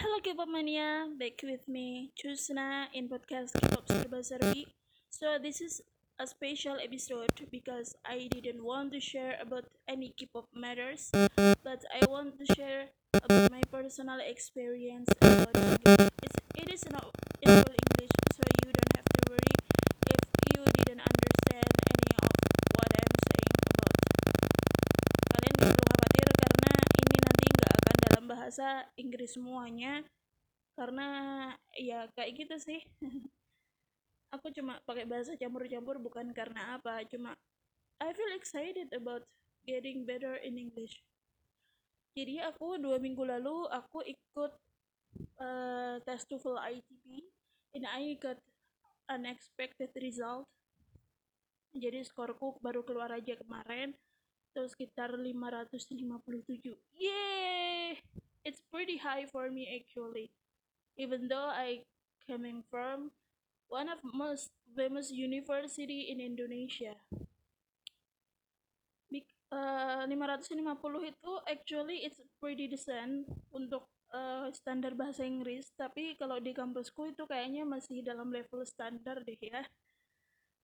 Hello K-pop mania, back with me Chusna in podcast K-pop Serba Serbi. So this is a special episode because I didn't want to share about any K-pop matters, but I want to share about my personal experience about English. It's, it is not bahasa Inggris semuanya karena ya kayak gitu sih. Aku cuma pakai bahasa campur-campur bukan karena apa, cuma I feel excited about getting better in English. Jadi aku dua minggu lalu aku ikut uh, tes TOEFL ITP and I got unexpected result. Jadi skorku baru keluar aja kemarin itu sekitar 557 yay it's pretty high for me actually. Even though I coming from one of most famous university in Indonesia. Big, uh, 550 itu actually it's pretty decent untuk uh, standar bahasa Inggris. Tapi kalau di kampusku itu kayaknya masih dalam level standar deh ya.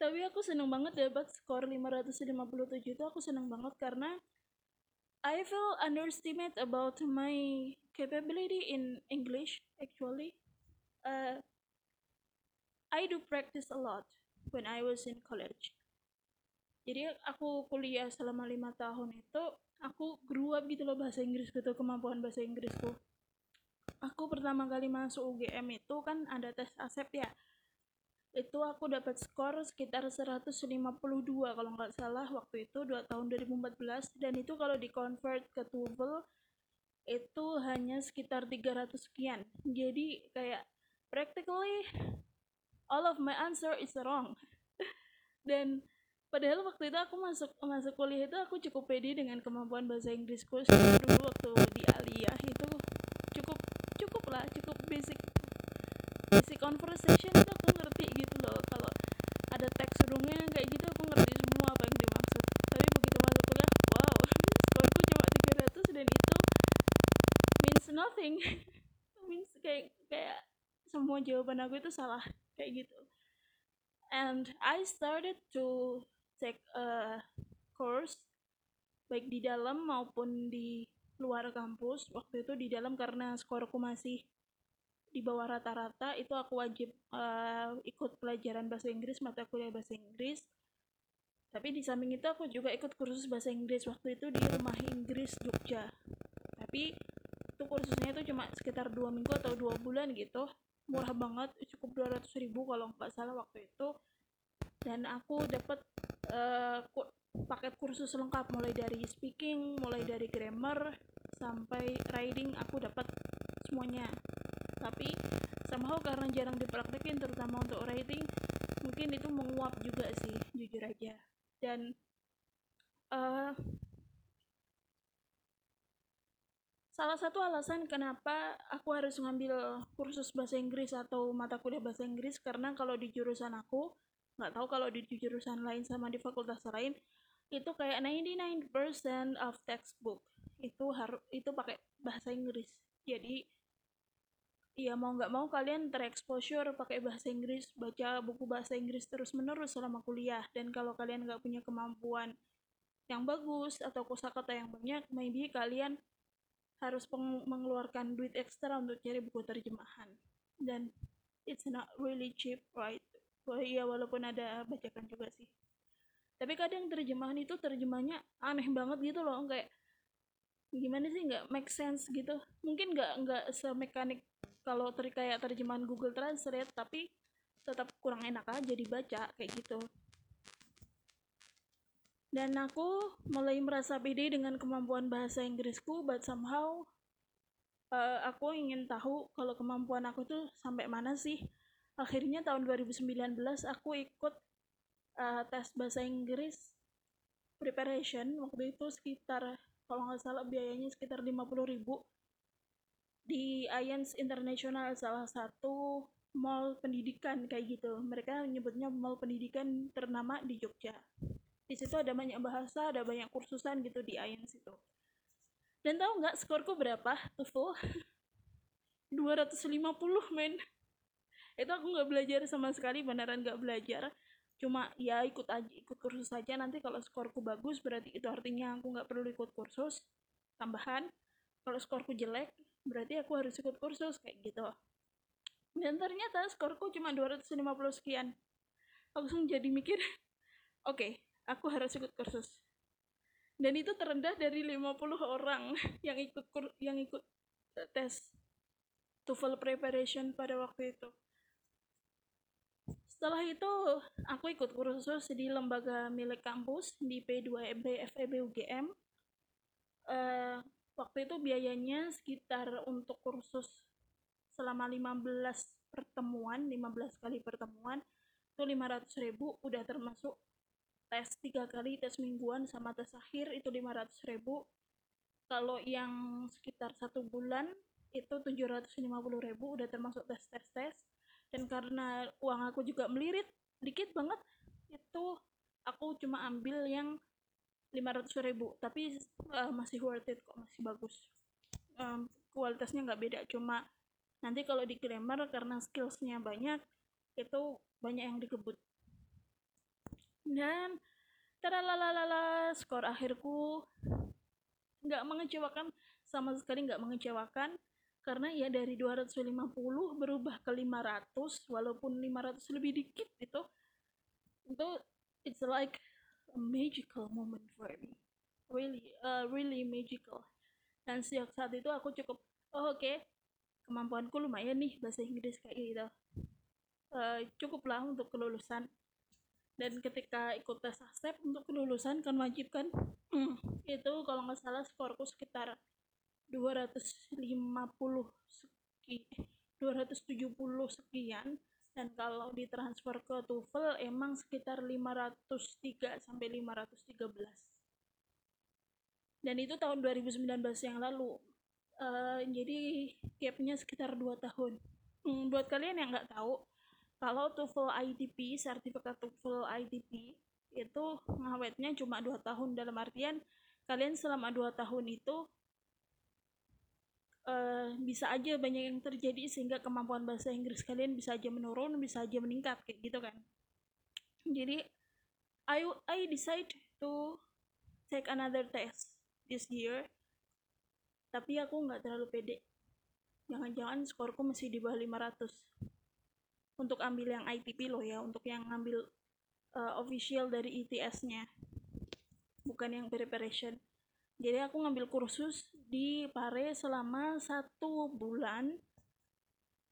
Tapi aku seneng banget dapat skor 557 itu aku seneng banget karena I feel underestimate about my capability in English actually. Uh, I do practice a lot when I was in college. Jadi aku kuliah selama lima tahun itu aku grew up gitu loh bahasa Inggris gitu kemampuan bahasa Inggrisku. Aku pertama kali masuk UGM itu kan ada tes ASEP ya itu aku dapat skor sekitar 152 kalau nggak salah waktu itu dua tahun 2014 dan itu kalau di convert ke TOEFL itu hanya sekitar 300 sekian. Jadi kayak practically all of my answer is wrong. Dan padahal waktu itu aku masuk masuk kuliah itu aku cukup pede dengan kemampuan bahasa Inggrisku. Dulu waktu di Aliyah itu cukup cukup lah cukup basic basic conversation itu aku ngerti gitu loh kalau ada teks surungnya kayak gitu aku ngerti semua apa yang dimaksud tapi begitu masuk kuliah wow skorku cuma 300 dan itu means nothing. Means kayak kayak semua jawaban aku itu salah kayak gitu. And I started to take a course baik di dalam maupun di luar kampus. Waktu itu di dalam karena skorku masih di bawah rata-rata itu aku wajib uh, ikut pelajaran bahasa Inggris mata kuliah bahasa Inggris. Tapi di samping itu aku juga ikut kursus bahasa Inggris. Waktu itu di rumah Inggris Jogja. Tapi kursusnya itu cuma sekitar dua minggu atau dua bulan gitu. Murah banget cukup 200 ribu kalau nggak salah waktu itu. Dan aku dapat uh, paket kursus lengkap mulai dari speaking mulai dari grammar sampai writing aku dapat semuanya. Tapi somehow karena jarang dipraktekin terutama untuk writing mungkin itu menguap juga sih jujur aja. Dan uh, salah satu alasan kenapa aku harus ngambil kursus bahasa Inggris atau mata kuliah bahasa Inggris karena kalau di jurusan aku nggak tahu kalau di jurusan lain sama di fakultas lain itu kayak 99% of textbook itu harus itu pakai bahasa Inggris jadi Iya mau nggak mau kalian terexposure pakai bahasa Inggris, baca buku bahasa Inggris terus menerus selama kuliah. Dan kalau kalian nggak punya kemampuan yang bagus atau kosakata yang banyak, maybe kalian harus mengeluarkan duit ekstra untuk cari buku terjemahan. Dan it's not really cheap, right? Wah, iya walaupun ada bacakan juga sih. Tapi kadang terjemahan itu terjemahnya aneh banget gitu loh, kayak gimana sih nggak make sense gitu mungkin nggak nggak semekanik kalau ter kayak terjemahan Google Translate tapi tetap kurang enak aja dibaca kayak gitu dan aku mulai merasa pede dengan kemampuan bahasa Inggrisku but somehow uh, aku ingin tahu kalau kemampuan aku tuh sampai mana sih. Akhirnya tahun 2019 aku ikut uh, tes bahasa Inggris preparation. Waktu itu sekitar kalau nggak salah biayanya sekitar 50 ribu. Di Alliance International salah satu mall pendidikan kayak gitu. Mereka nyebutnya mall pendidikan ternama di Jogja di situ ada banyak bahasa ada banyak kursusan gitu di Alliance itu. Dan tahu nggak skorku berapa TOEFL? 250 men. Itu aku nggak belajar sama sekali beneran nggak belajar. Cuma ya ikut aja ikut kursus saja. Nanti kalau skorku bagus berarti itu artinya aku nggak perlu ikut kursus tambahan. Kalau skorku jelek berarti aku harus ikut kursus kayak gitu. Dan ternyata skorku cuma 250 sekian. Langsung jadi mikir oke okay, aku harus ikut kursus. Dan itu terendah dari 50 orang yang ikut yang ikut tes TOEFL preparation pada waktu itu. Setelah itu aku ikut kursus di lembaga milik kampus di P2B FEB UGM uh, waktu itu biayanya sekitar untuk kursus selama 15 pertemuan 15 kali pertemuan itu 500 ribu udah termasuk tes tiga kali tes mingguan sama tes akhir itu 500 ribu. Kalau yang sekitar satu bulan itu 750 ribu udah termasuk tes tes tes. Dan karena uang aku juga melirit dikit banget itu aku cuma ambil yang 500 ribu. Tapi uh, masih worth it kok masih bagus. Um, kualitasnya nggak beda cuma nanti kalau di grammar karena skillsnya banyak itu banyak yang dikebut dan taralalala skor akhirku nggak mengecewakan sama sekali nggak mengecewakan karena ya dari 250 berubah ke 500 walaupun 500 lebih dikit itu itu it's like a magical moment for me. Really uh, really magical. Dan sejak saat itu aku cukup oh oke okay, kemampuanku lumayan nih bahasa Inggris kayak gitu. Uh, cukuplah untuk kelulusan dan ketika ikut tes asep untuk kelulusan kan wajib kan? Hmm, itu kalau nggak salah skorku sekitar 250 seki 270 sekian. Dan kalau ditransfer ke TOEFL emang sekitar 503 sampai 513 dan itu tahun 2019 yang lalu. Uh, jadi gapnya sekitar 2 tahun. Hmm, buat kalian yang nggak tahu kalau TOEFL ITP sertifikat TOEFL ITP itu ngawetnya cuma 2 tahun dalam artian kalian selama 2 tahun itu uh, bisa aja banyak yang terjadi sehingga kemampuan bahasa Inggris kalian bisa aja menurun, bisa aja meningkat kayak gitu kan. Jadi I I decide to take another test this year. Tapi aku nggak terlalu pede. Jangan-jangan skorku masih di bawah 500. Untuk ambil yang ITP loh ya, untuk yang ngambil uh, official dari ITS-nya. Bukan yang preparation jadi aku ngambil kursus di Pare selama satu bulan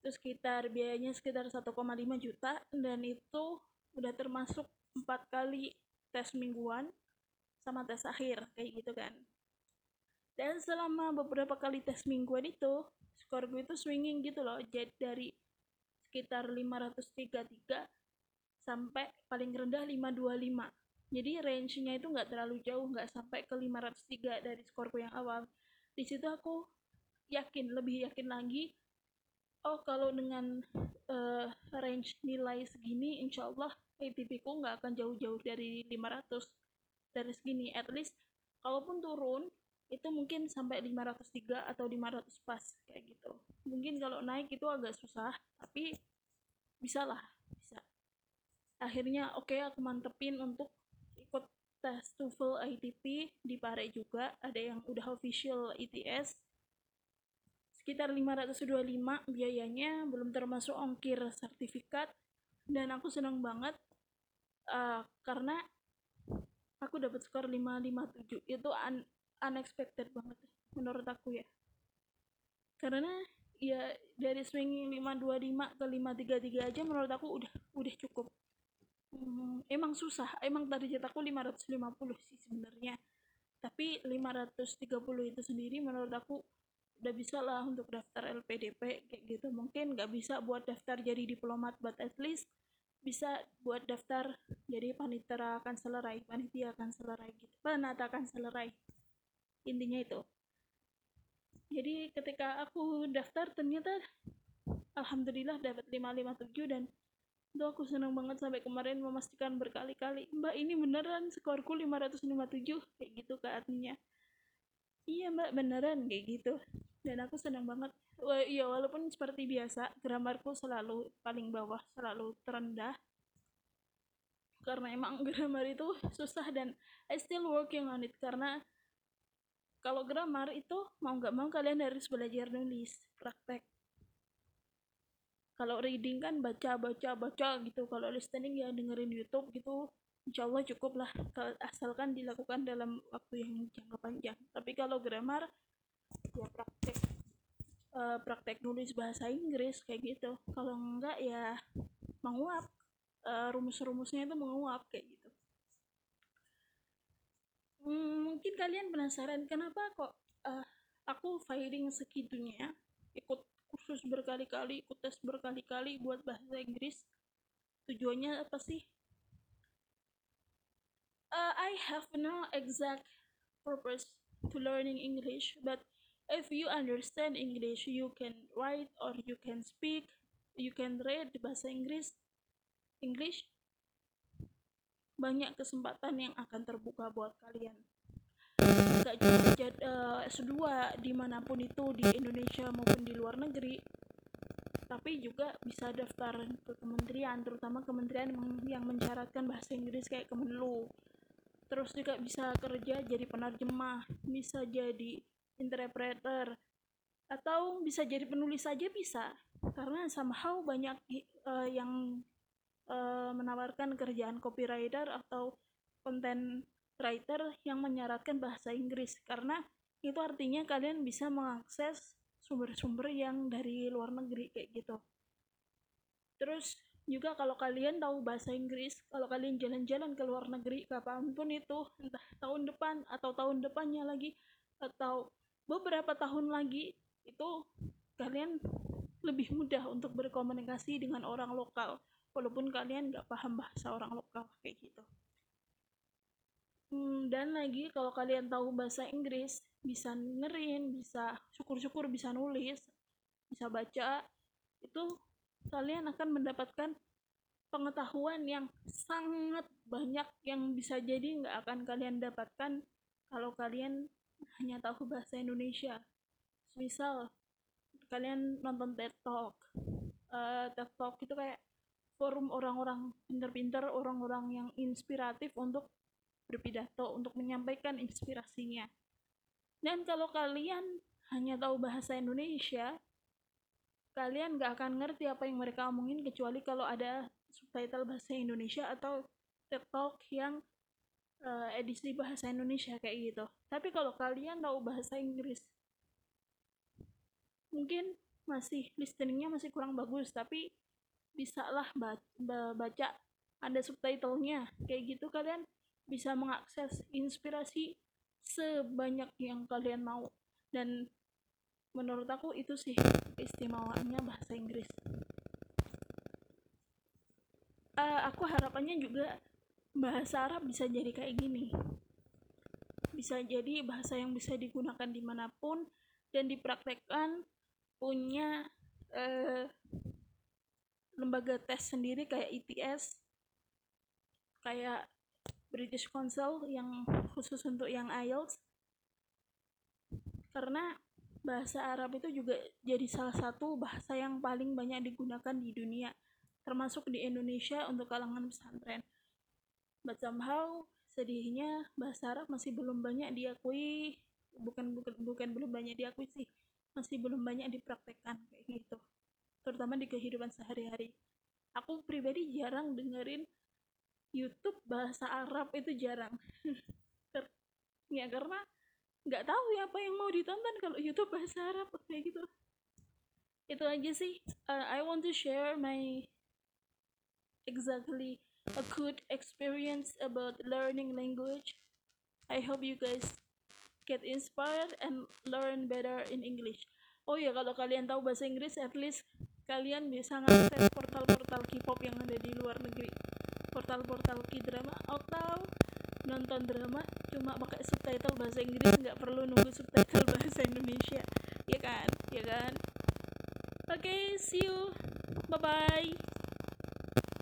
itu sekitar biayanya sekitar 1,5 juta dan itu udah termasuk empat kali tes mingguan sama tes akhir kayak gitu kan dan selama beberapa kali tes mingguan itu skor gue itu swinging gitu loh jadi dari sekitar 533 sampai paling rendah 525 jadi range-nya itu nggak terlalu jauh nggak sampai ke 503 dari skorku yang awal. Di situ aku yakin lebih yakin lagi oh kalau dengan uh, range nilai segini insya Allah ATP ku nggak akan jauh-jauh dari 500 dari segini. At least kalaupun turun itu mungkin sampai 503 atau 500 pas kayak gitu. Mungkin kalau naik itu agak susah tapi bisa lah bisa. Akhirnya oke okay, aku mantepin untuk tes TOEFL ITP di Pare juga. Ada yang udah official ITS sekitar 525 biayanya belum termasuk ongkir sertifikat. Dan aku senang banget uh, karena aku dapat skor 557 itu un unexpected banget menurut aku ya. Karena ya dari swing 525 ke 533 aja menurut aku udah udah cukup Hmm, emang susah, emang target aku 550 sih sebenarnya. Tapi 530 itu sendiri menurut aku udah bisa lah untuk daftar LPDP kayak gitu. Mungkin nggak bisa buat daftar jadi diplomat, but at least bisa buat daftar jadi panitera akan selerai, panitia akan selerai gitu. Penata akan selerai. Intinya itu. Jadi ketika aku daftar ternyata alhamdulillah dapat 557 dan itu aku senang banget sampai kemarin memastikan berkali-kali mbak ini beneran skorku 557 kayak gitu ke artinya. Iya mbak beneran kayak gitu. Dan aku senang banget. Ya walaupun seperti biasa gramarku selalu paling bawah selalu terendah. Karena emang grammar itu susah dan I still working on it karena kalau grammar itu mau nggak mau kalian harus belajar nulis praktek. Kalau reading kan baca baca baca gitu. Kalau listening ya dengerin YouTube gitu. Insya Allah cukup lah asalkan dilakukan dalam waktu yang jangka panjang. Tapi kalau grammar ya praktek. Uh, praktek nulis bahasa Inggris kayak gitu. Kalau enggak ya menguap uh, rumus-rumusnya itu menguap kayak gitu hmm, mungkin kalian penasaran kenapa kok uh, aku fighting segitunya ikut kursus berkali-kali ikut tes berkali-kali buat bahasa Inggris? Tujuannya apa sih? Uh, I have no exact purpose to learning English but if you understand English you can write or you can speak you can read bahasa Inggris English. Banyak kesempatan yang akan terbuka buat kalian gak cuma uh, S2 di mana pun itu di Indonesia maupun di luar negeri. Tapi juga bisa daftar ke kementerian terutama kementerian yang mensyaratkan bahasa Inggris kayak Kemenlu. Terus juga bisa kerja jadi penerjemah bisa jadi interpreter atau bisa jadi penulis saja bisa. Karena somehow banyak uh, yang uh, menawarkan kerjaan copywriter atau content writer yang menyaratkan bahasa Inggris. Karena itu artinya kalian bisa mengakses sumber-sumber yang dari luar negeri kayak gitu. Terus juga kalau kalian tahu bahasa Inggris kalau kalian jalan-jalan ke luar negeri kapan pun itu entah tahun depan atau tahun depannya lagi atau beberapa tahun lagi itu kalian lebih mudah untuk berkomunikasi dengan orang lokal. Walaupun kalian nggak paham bahasa orang lokal kayak gitu hmm, dan lagi kalau kalian tahu bahasa Inggris bisa ngerin bisa syukur-syukur bisa nulis bisa baca itu kalian akan mendapatkan pengetahuan yang sangat banyak yang bisa jadi nggak akan kalian dapatkan kalau kalian hanya tahu bahasa Indonesia. Misal kalian nonton TED Talk. Uh, TED Talk itu kayak forum orang-orang pinter-pinter orang-orang yang inspiratif untuk berpidato untuk menyampaikan inspirasinya. Dan kalau kalian hanya tahu bahasa Indonesia kalian gak akan ngerti apa yang mereka omongin kecuali kalau ada subtitle bahasa Indonesia atau TED Talk yang uh, edisi bahasa Indonesia kayak gitu. Tapi kalau kalian tahu bahasa Inggris mungkin masih listeningnya masih kurang bagus tapi bisa lah baca ada subtitlenya. Kayak gitu kalian bisa mengakses inspirasi sebanyak yang kalian mau. Dan menurut aku itu sih keistimewaannya bahasa Inggris. Uh, aku harapannya juga bahasa Arab bisa jadi kayak gini. Bisa jadi bahasa yang bisa digunakan di mana pun dan dipraktekkan punya eh, lembaga tes sendiri kayak ITS kayak British Council yang khusus untuk yang IELTS. Karena bahasa Arab itu juga jadi salah satu bahasa yang paling banyak digunakan di dunia termasuk di Indonesia untuk kalangan pesantren. But somehow sedihnya bahasa Arab masih belum banyak diakui bukan bukan bukan belum banyak diakui sih masih belum banyak dipraktekkan kayak gitu. Terutama di kehidupan sehari-hari. Aku pribadi jarang dengerin YouTube bahasa Arab itu jarang ya karena nggak tahu ya apa yang mau ditonton kalau YouTube bahasa Arab kayak gitu itu aja sih uh, I want to share my exactly a good experience about learning language. I hope you guys get inspired and learn better in English. Oh ya, kalau kalian tahu bahasa Inggris, at least kalian bisa ngakses portal-portal K-pop yang ada di luar negeri. Portal-portal K-drama atau nonton drama cuma pakai subtitle bahasa Inggris, nggak perlu nunggu subtitle bahasa Indonesia. Ya kan? Ya kan? Oke, okay, see you. Bye-bye.